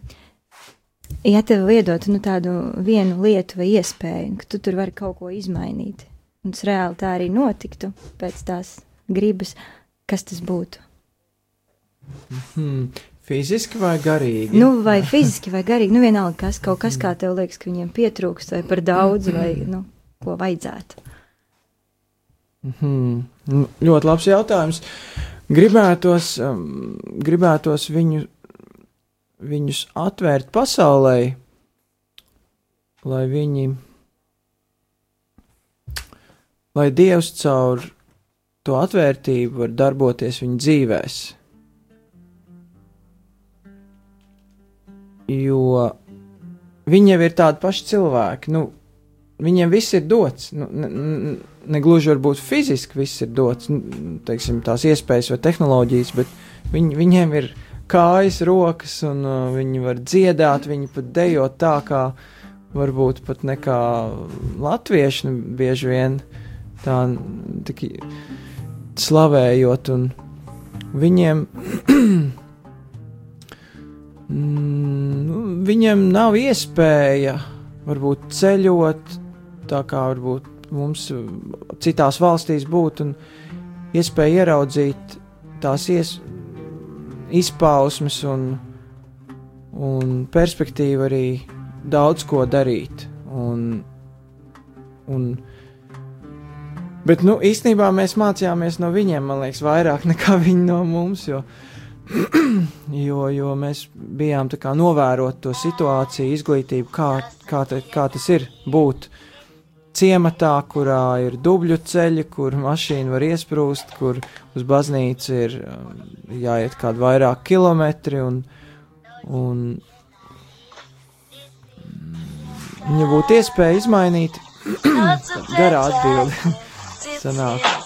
Speaker 3: Ja tev iedot nu, tādu vienu lietu vai iespēju, ka tu tur vari kaut ko izmainīt, un tas reāli tā arī notiktu pēc tās gribas, kas tas būtu?
Speaker 2: Hmm. Fiziski vai garīgi?
Speaker 3: Nu, vai fiziski, vai garīgi, nu vienalga, kas kaut kas, kā tev liekas, ka viņiem pietrūkst, vai par daudz, vai nu, ko vajadzētu.
Speaker 2: Hmm. Nu, ļoti labs jautājums. Gribētos, um, gribētos viņu, viņus atvērt pasaulē, lai viņi, lai Dievs caur to atvērtību var darboties viņu dzīvēs. Jo viņi jau ir tādi paši cilvēki. Nu, viņiem viss ir dots. Nu, ne, ne, ne gluži varbūt fiziski viss ir dots, nu, teiksim, tās iespējas vai tehnoloģijas, bet viņ, viņiem ir kājas, rokas, un uh, viņi var dziedāt, viņi pat dejo tā, kā varbūt pat nekā latvieši nu, bieži vien tā tik slavējot, viņiem. Mm, nu, viņiem nav iespēja varbūt ceļot tā kā varbūt mums citās valstīs būtu, un iespēja ieraudzīt tās ies, izpausmes un, un perspektīvu arī daudz ko darīt. Un, un, bet, nu, īstenībā mēs mācījāmies no viņiem, man liekas, vairāk nekā viņi no mums, jo jo, jo mēs bijām tā kā novērot to situāciju, izglītību, kā, kā, te, kā tas ir būt ciematā, kurā ir dubļu ceļi, kur mašīna var iesprūst, kur uz baznīcu ir um, jāiet kādi vairāk kilometri un, un ja būtu iespēja izmainīt garā atbildi. Sanāk.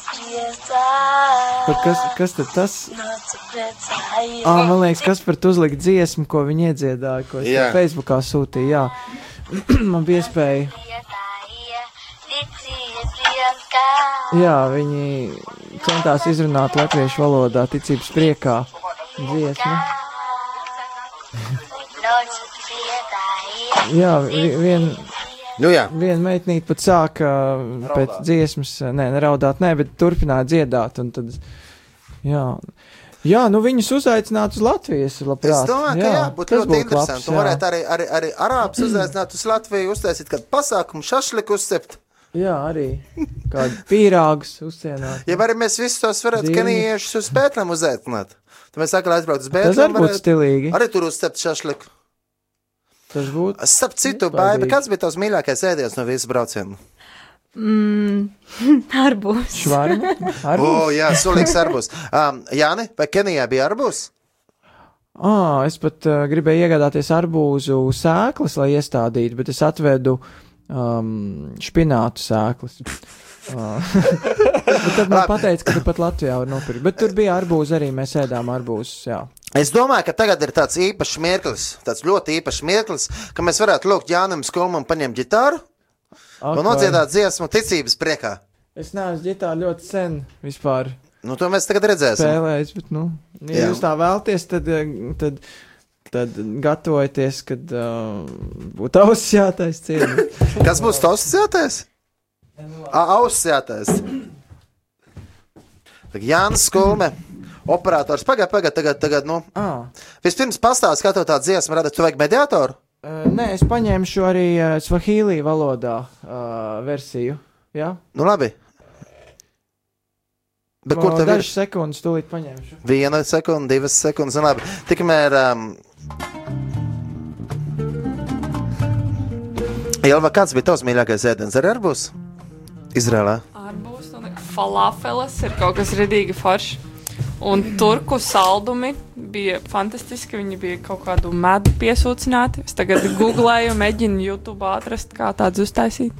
Speaker 2: Par kas, kas tad tas? Ā, man liekas, kas par to uzlikt dziesmu, ko viņi iedziedāja, ko es
Speaker 1: Jā.
Speaker 2: tev Facebookā sūtīju, jā. man bija iespēja. Jā, viņi centās izrunāt latviešu valodā ticības priekā dziesmu. Jā, vi- vien,
Speaker 1: Nu jā.
Speaker 2: viena meitnīte pat sāka pēc dziesmas, nē, neraudāt, nē, bet turpināja dziedāt. un Tad, jā. jā, nu viņus uzaicināt uz Latvijas. Labprāt.
Speaker 1: Es domāju, ka jā, būtu
Speaker 2: tas
Speaker 1: ļoti interesanti.
Speaker 2: labs,
Speaker 1: Tu
Speaker 2: jā.
Speaker 1: varētu arī, arī, arī arābus uzaicināt uz Latviju, uztaisīt kādu pasākumu, šašliku uzcept.
Speaker 2: Jā, arī kādu pīrāgus uzcienāt.
Speaker 1: Ja arī mēs visus tos varētu keniešus uz Bētlam uzaicināt. Tad mēs sākam aizbraukt uz
Speaker 2: Tas
Speaker 1: Bētlam.
Speaker 2: arī būtu stilīgi.
Speaker 1: Arī tur uzcept šašliku.
Speaker 2: Tas būtu.
Speaker 1: Starp citu, baiba, kāds bija tavs mīļākais ēdiens no visas brauciena?
Speaker 3: Mm, arbūs.
Speaker 2: Švarma?
Speaker 1: O, jā, sulīgs arbūs. Um, Jāni, vai Kenijā bija arbūs?
Speaker 2: Ah, es pat uh, gribēju iegādāties arbūzu sēklas, lai iestādītu, bet es atvedu um, špinātu sēklas. Bet tad man pateica, ka turpat Latvijā var nopirkt. Bet tur bija arbūzi arī, mēs ēdām arbūzus, jā.
Speaker 1: Es domāju, ka tagad ir tāds īpašs mirklis, tāds ļoti īpašs mirklis, ka mēs varētu lūgt Jānam Skulmam paņemt ģitāru un
Speaker 2: Ak,
Speaker 1: nodziedāt dziesmu ticības priekā.
Speaker 2: Es neesmu ģitāri ļoti sen vispār.
Speaker 1: Nu, to mēs tagad redzēsim.
Speaker 2: Spēlējis, bet, nu, ja
Speaker 1: Jā.
Speaker 2: jūs tā vēlties, tad, eh, tad, tad gatavojieties, kad uh, būtu ausis jātais cienu.
Speaker 1: Kas būs tavs jātais? Auss jātais. Jānis Skulme Operators, pagaidi, pagaidi, tagad, tagad, nu.
Speaker 2: Ah.
Speaker 1: Vispirms pastāsti, kā tev tā dziesma rada, tu vajag mediātoru?
Speaker 2: Uh, nē, es paņēmu arī uh, svahīlī valodā uh, versiju. Ja?
Speaker 1: Nu, labi. Bet kur tev ir?
Speaker 2: Dažas sekundes, tūlīt paņemšu.
Speaker 1: Viena sekunde, divas sekundes, un labi. Tikmēr. Um, Jelva, kāds bija tavs mīļākais ēdiens ar arbūs? Izrēlā.
Speaker 7: Arbūs un falafeles ir kaut kas redīgi foršs. Un turku saldumi bija fantastiski. Viņi bija kaut kādu medu piesūcināti. Es tagad googlēju, mēģinu YouTube atrast, kā tādus uztaisīt.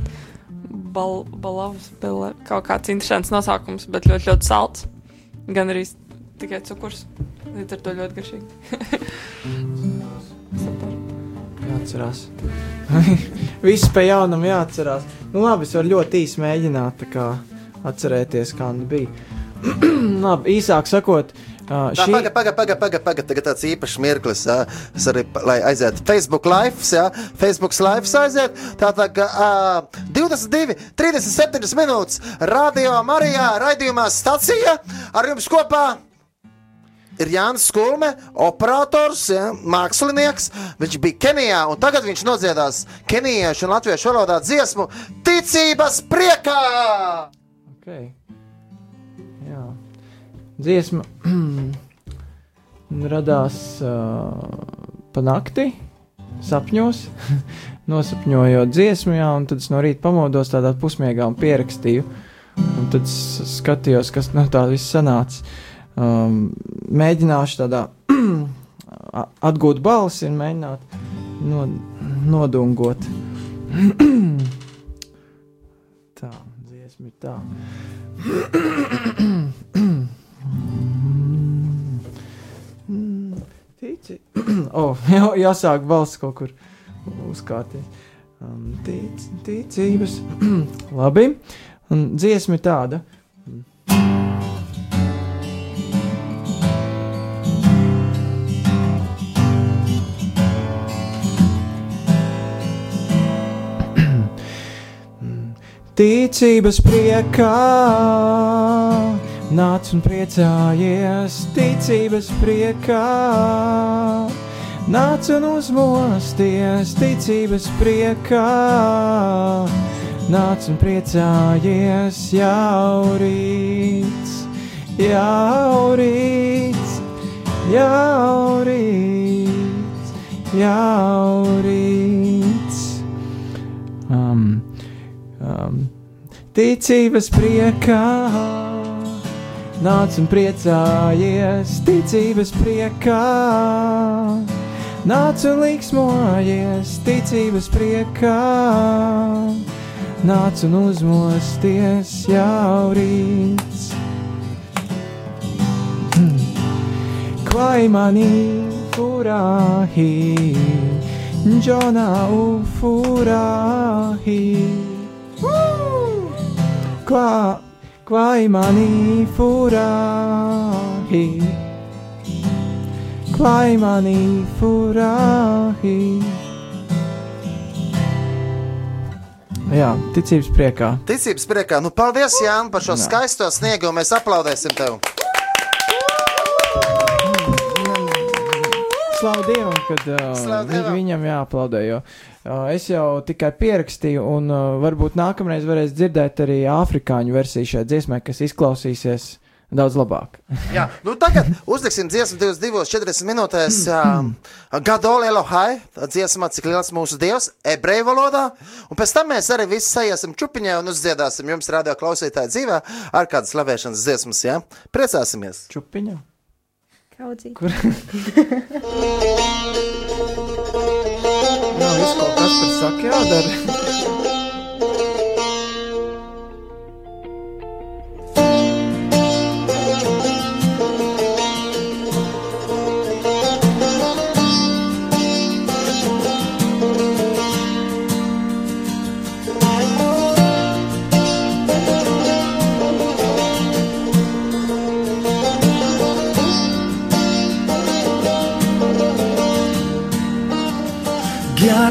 Speaker 7: Bal, balavas, bele, kaut kāds interesants nosaukums, bet ļoti, ļoti salds. Gan arī tikai cukurs. Līdz ar to ļoti garšīgi.
Speaker 2: Jāatcerās. Viss pie jaunam jāatcerās. Nu, labi, es varu ļoti īsi mēģināt kā, atcerēties, kā nu bija. labi, īsāk sakot, uh, šī
Speaker 1: Pagaid, pagaid, pagaid, pagaid, pagaid. Tagad tāds īpašs mirklis. Jā. Es arī, lai aizietu Facebook live, jā, Facebook live aiziet. Tātad, uh, 22, 37 minūtes radio Marijā raidījumā stacija ar jums kopā. Ir Jānis Skulme, operators, ja, mākslinieks. Viņš bija Kenijā, un tagad viņš nodziedās kenijiešu un latviešu valodā dziesmu Ticības priekā!
Speaker 2: Okay. Dziesma radās uh, pa nakti, sapņos, nosapņojot dziesmu, jā, un tad es no rīta pamodos tādā pusmiegā un pierakstīju. Un tad skatījos, kas no tā viss sanāca. Um, mēģināšu tādā atgūt balsi un mēģināt no, nodungot. tā, dziesma ir tā. Oh, jā, jāsāk balss kaut kur uzkārties. Um, tic, ticības. Labi. Un dziesma ir tāda. Ticības priekā nāc un priecājies, ticības priekā. Nāc un uzmosties, ticības priekā. Nāc un priecājies, jau rīts, jau rīts, jau rīts, jau rīts. Um, um, ticības priekā. Nāc un priecājies, ticības priekā. Nāc un liksmojies, ticības priekā. Nāc un uzmosties jau rīts. Klai manī furāhi, Džonā ufurāhi. Qua, quai mani quai mani furahi. Jā, ticības priekā.
Speaker 1: Ticības priekā. Nu, paldies, Jānis, par šo
Speaker 2: Jā.
Speaker 1: skaisto sniegumu. Mēs aplaudēsim tev.
Speaker 2: Slavu Dievam, kad uh,
Speaker 1: Slavu Dievam.
Speaker 2: viņam jāaplaudē. Jo, uh, es jau tikai pierakstīju, un uh, varbūt nākamreiz varēs dzirdēt arī afrikāņu versiju šai dziesmai, kas izklausīsies daudz labāk.
Speaker 1: Jā, nu tagad uzliksim dziesmu 22,40 minūtēs. Um, Gadol Elohai, tā dziesma, cik liels mūsu dievs, ebreju valodā. Un pēc tam mēs arī visi sajiesim čupiņā un uzdziedāsim jums radio klausītāju dzīvē ar kādu slavēšanas dziesmas, jā? Priecāsimies!
Speaker 2: Čupiņā?
Speaker 3: Kaudzīt.
Speaker 2: Kur? Nav viss kaut kas par saku jādara.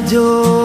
Speaker 13: 就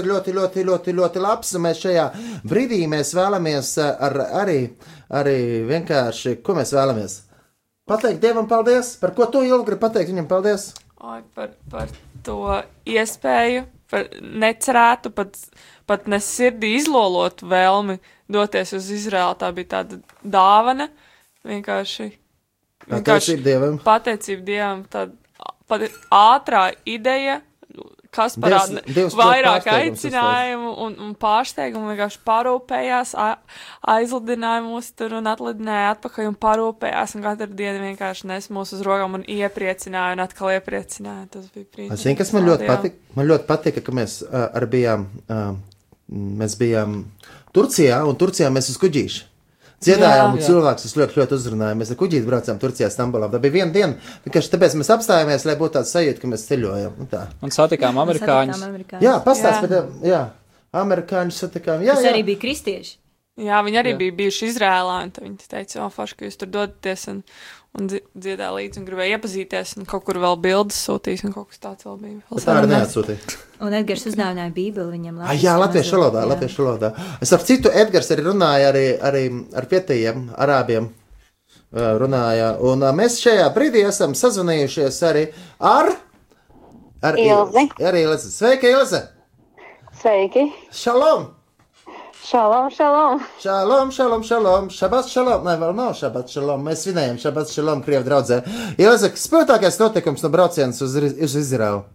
Speaker 13: ir ļoti, ļoti, ļoti, ļoti labs. Mēs šajā brīdī mēs vēlamies ā, ar, arī, arī vienkārši, ko mēs vēlamies? Pateikt Dievam paldies, par ko tu ilgi gribi pateikt viņam paldies.
Speaker 7: Oi, par, par to iespēju, par necerētu, pat, pat ne sirdī izlolotu vēlmi doties uz Izraēlu. Tā bija tāda dāvana. Vienkārši.
Speaker 13: Pateicība Dievam.
Speaker 7: Pateicība Dievam. Tāda pat ātrā ideja. Kas parāda vairāk aicinājumu un, un pārsteigumu, vienkārši parūpējās, aizlidināja mūs tur un atlidināja atpakaļ un parūpējās, un katru dienu vienkārši nes mūs uz rokām un iepriecināja un atkal iepriecināja. Tas bija brīnišķīgi.
Speaker 13: Es zinu, kas man ļoti patika. Man ļoti patika, ka mēs uh, arī bijām, uh, mēs bijām Turcijā, un Turcijā mēs uz kuģīšu. Dziedājām,
Speaker 6: Jā,
Speaker 13: un cilvēks tas ļoti, ļoti uzrunāja. Mēs ar kuģīti braucām Turcijā, Stambulā. Tā bija viena diena. Vienkārši tāpēc mēs apstājāmies, lai būtu tāds sajūta, ka mēs ceļojam. Nu tā.
Speaker 6: Un satikām amerikāņus.
Speaker 3: satikām amerikāņus.
Speaker 13: Jā, pastāst par tiem. Jā.
Speaker 1: amerikāņu satikām. Jā,
Speaker 3: Tas arī bija kristieši.
Speaker 7: Jā, viņi arī
Speaker 6: Jā.
Speaker 7: bija bijuši Izrēlā, un viņi teica, o, forši, ka jūs tur dodaties un, un dzi- dziedā līdzi un gribēja iepazīties, un kaut kur vēl bildes sūtīs, un kaut kas tāds vēl bija. Vēl
Speaker 1: Bet Tā arī neatsūtīja.
Speaker 3: Un Edgars uzdāvināja Bībeli viņam.
Speaker 1: Ah, jā, latviešu valodā, latviešu valodā. Es ap citu Edgars arī runāja arī, arī ar vietējiem arābiem. Runāja, un mēs šajā brīdī esam sazvanījušies arī ar, ar
Speaker 14: Ilzi.
Speaker 1: Ar Ilzi. Sveika, Ilze!
Speaker 14: Sveiki!
Speaker 1: Šalom!
Speaker 14: Šalom, šalom!
Speaker 1: Šalom, šalom, šalom, šabats, šalom. Nē, vēl nav šabats, šalom. Mēs svinējam šabats, šalom, Krievu draudzē. Ilze, spilgtākais notikums no braucienas uz, uz Izraelu.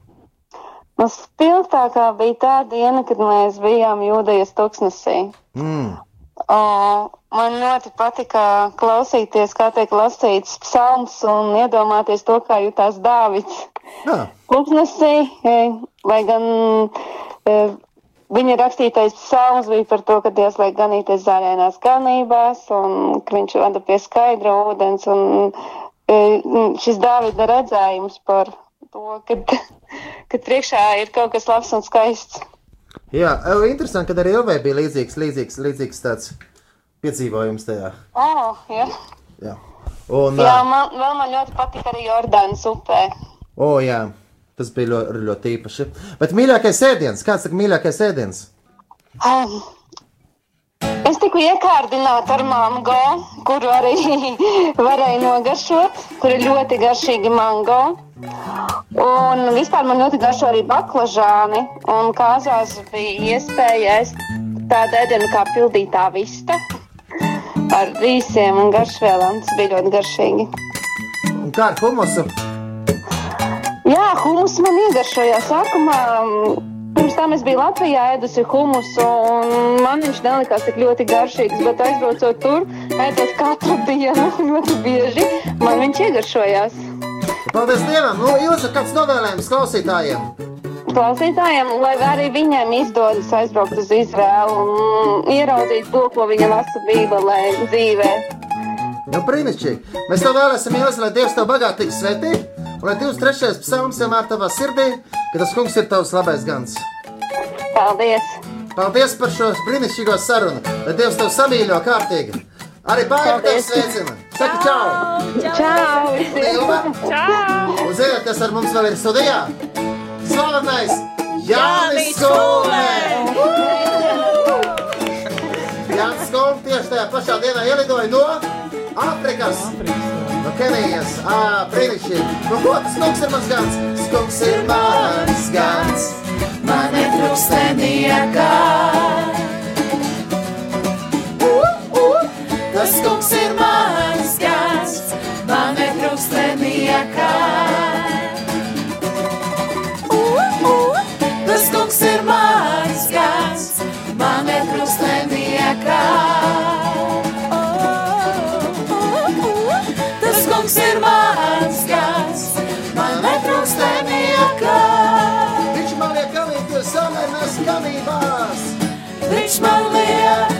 Speaker 14: Nu, spilgtākā bija tā diena, kad mēs bijām jūdejas tuksnesī.
Speaker 1: Mm.
Speaker 14: O, man ļoti patika klausīties, kā tiek lasīts psalms un iedomāties to, kā jutās Dāvids. Tuksnesī, e, lai gan e, viņa rakstītais psalms bija par to, ka Dievs liek ganīties zaļainās ganībās un ka viņš vada pie skaidra ūdens. Un, e, šis Dāvida redzējums par to, kad, kad priekšā ir kaut kas labs un skaists.
Speaker 1: Jā, ē, interesanti, ka arī Ilvai bija līdzīgs, līdzīgs, līdzīgs tāds piedzīvojums tajā.
Speaker 14: Oh, jā.
Speaker 1: Jā, un,
Speaker 14: jā man, vēl man ļoti patika arī Jordānas upē.
Speaker 1: o, jā, tas bija ļoti, ļoti īpaši. Bet mīļākais ēdiens, kāds ir mīļākais ēdiens?
Speaker 14: Um, es tiku iekārdināta ar mango, kuru arī varēju nogaršot, kur ir ļoti garšīgi mango. Un vispār man ļoti garšo arī baklažāni. Un kāzās bija iespēja tādu ēdienu kā pildītā vista ar rīsiem un garšvielām. Tas bija ļoti garšīgi.
Speaker 1: Un kā ar humusu?
Speaker 14: Jā, humus man iegaršojās sākumā. mm, Pirms tam es biju Latvijā ēdusi humusu, un man viņš nelikās tik ļoti garšīgs. Bet aizbraucot tur, ēdot katru dienu ļoti bieži, man viņš iegaršojās.
Speaker 1: Paldies Dievam! Nu, Ilze, kāds novēlējums klausītājiem?
Speaker 14: Klausītājiem, lai arī viņiem izdodas aizbraukt uz Izraēlu un ieraudzīt to, ko viņa lasa Bībelē dzīvē.
Speaker 1: Nu, brīnišķīgi! Mēs tev Ilze, lai Dievs tev bagātīgi svētī, lai 23. psalms vienmēr tavā sirdī, ka tas kungs ir tavs labais gans.
Speaker 14: Paldies!
Speaker 1: Paldies par šo brīnišķīgo sarunu, lai Dievs tev samīļo kārtīgi. Arī pārējiem tev sveicina! Saka čau!
Speaker 14: Čau!
Speaker 1: Ilva!
Speaker 7: Čau!
Speaker 1: Un ziniet, kas ar mums vēl ir studijā? Slavenais Jānis Skolē! Jānis Skolē tieši tajā pašā dienā ielidoja no Āfrikas. No Kenijas. Ā, brīnišķīgi. Nu, ko tas kungs ir mans gans? Tas kungs ir mans gans.
Speaker 5: Man netrūkst nekā. Tas kungs ir mans gans, man netrūkst nekā. Tas kungs ir mans gans, man netrūkst nekā.
Speaker 1: Viņš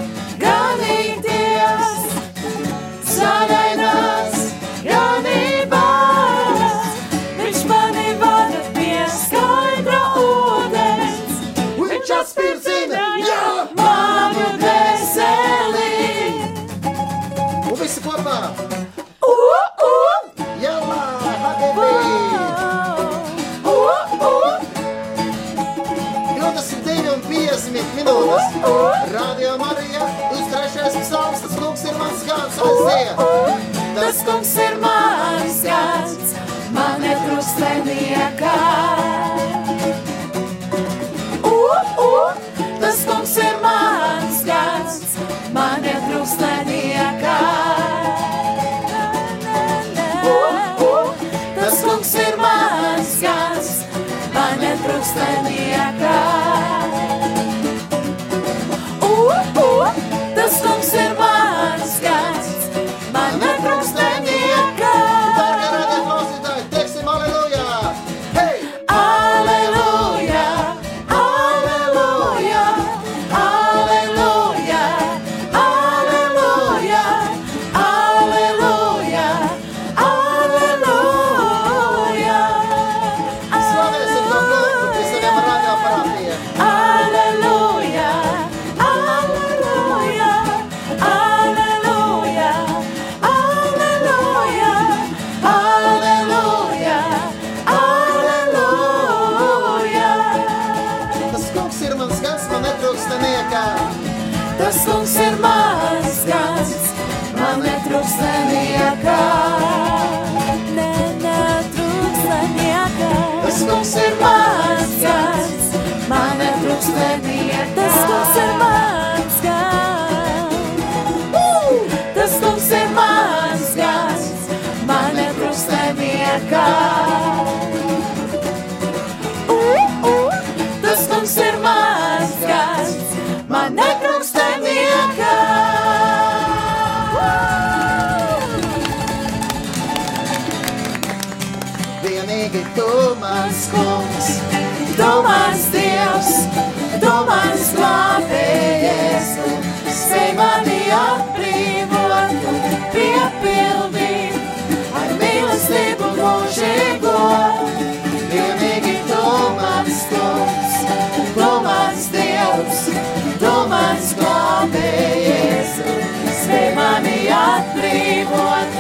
Speaker 5: atbrīvot,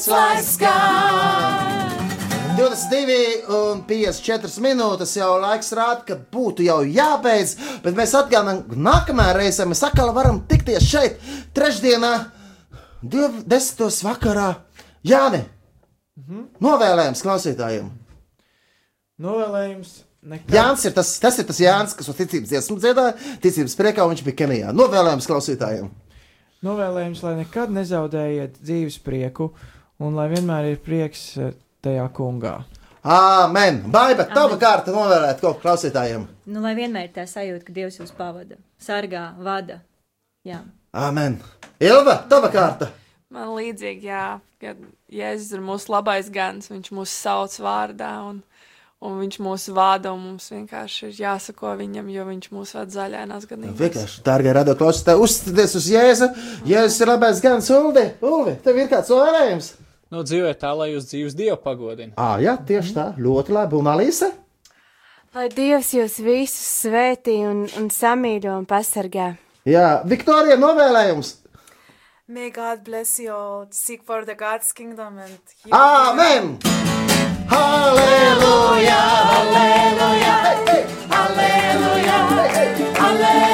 Speaker 5: gods lai skan.
Speaker 1: 22 un 54 minūtes jau laiks rāda, ka būtu jau jābeidz, bet mēs atgādājam, ka nākamajā reizē mēs atkal varam tikties šeit, trešdienā, 10. vakarā. Jāni, novēlējums klausītājiem.
Speaker 2: Novēlējums. Nekad.
Speaker 1: Jānis ir tas, tas ir tas Jānis, kas uz ticības dziesmu dziedāja, ticības priekā un viņš bija Kenijā. Novēlējums klausītājiem.
Speaker 2: Novēlējums, lai nekad nezaudējiet dzīves prieku un lai vienmēr ir prieks eh, tajā kungā.
Speaker 1: Āmen! Baiba, tava kārta novēlēt kaut ko klausītājiem.
Speaker 3: Nu, lai vienmēr ir tā sajūta, ka Dievs jūs pavada, sargā, vada. Jā.
Speaker 1: Āmen! Ilva, tava kārta!
Speaker 7: Man līdzīgi, jā, ka Jēzus ir mūsu labais gans, viņš mūs sauc vārdā un, un viņš mūs vada, un mums vienkārši ir jāsako viņam, jo viņš mūs ved zaļainās ganības.
Speaker 1: Vienkārši, dārgie radio klausītāji, uzticieties uz Jēzu. Jēzus ir labais gans, Uldi. Uldi, tev ir kāds novēlējums?
Speaker 6: No dzīvē tā, lai jūs dzīves dievu pagodina.
Speaker 1: Ā, jā, tieši tā, ļoti labi. Un Alīsa?
Speaker 11: Lai Dievs jūs visus svētī un, un samīļo un pasargā.
Speaker 1: Jā, Viktorija, novēlējums.
Speaker 15: May God bless you all. Seek for the God's kingdom and He will
Speaker 1: Amen! Halleluja!
Speaker 5: Halleluja, halleluja, halleluja,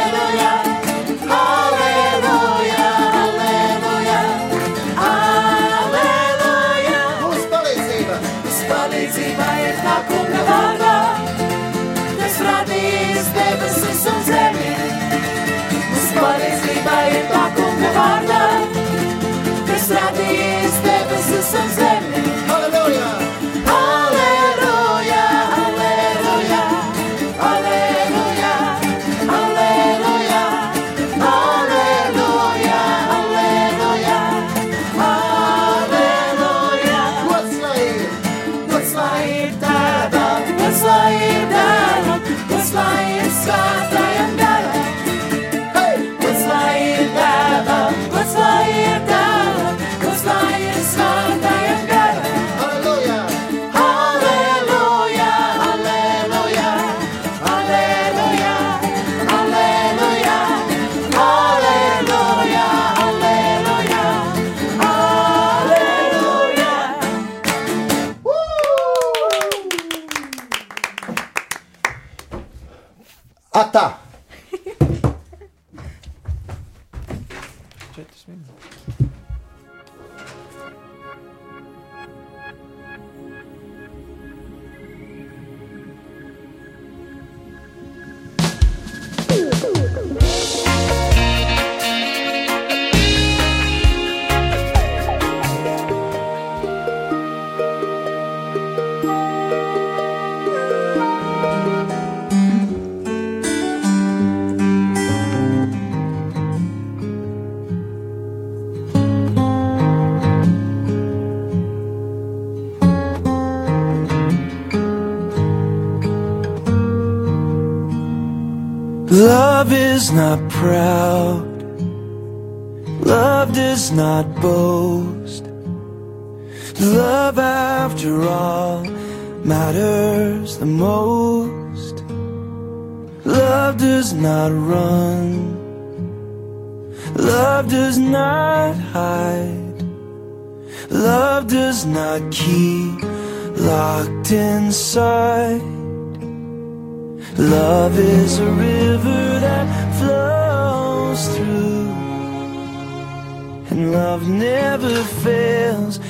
Speaker 13: Love is not proud. Love does not boast. Love, after all, matters the most. Love does not run. Love does not hide. Love does not keep locked inside. Love is a river that flows through, and love never fails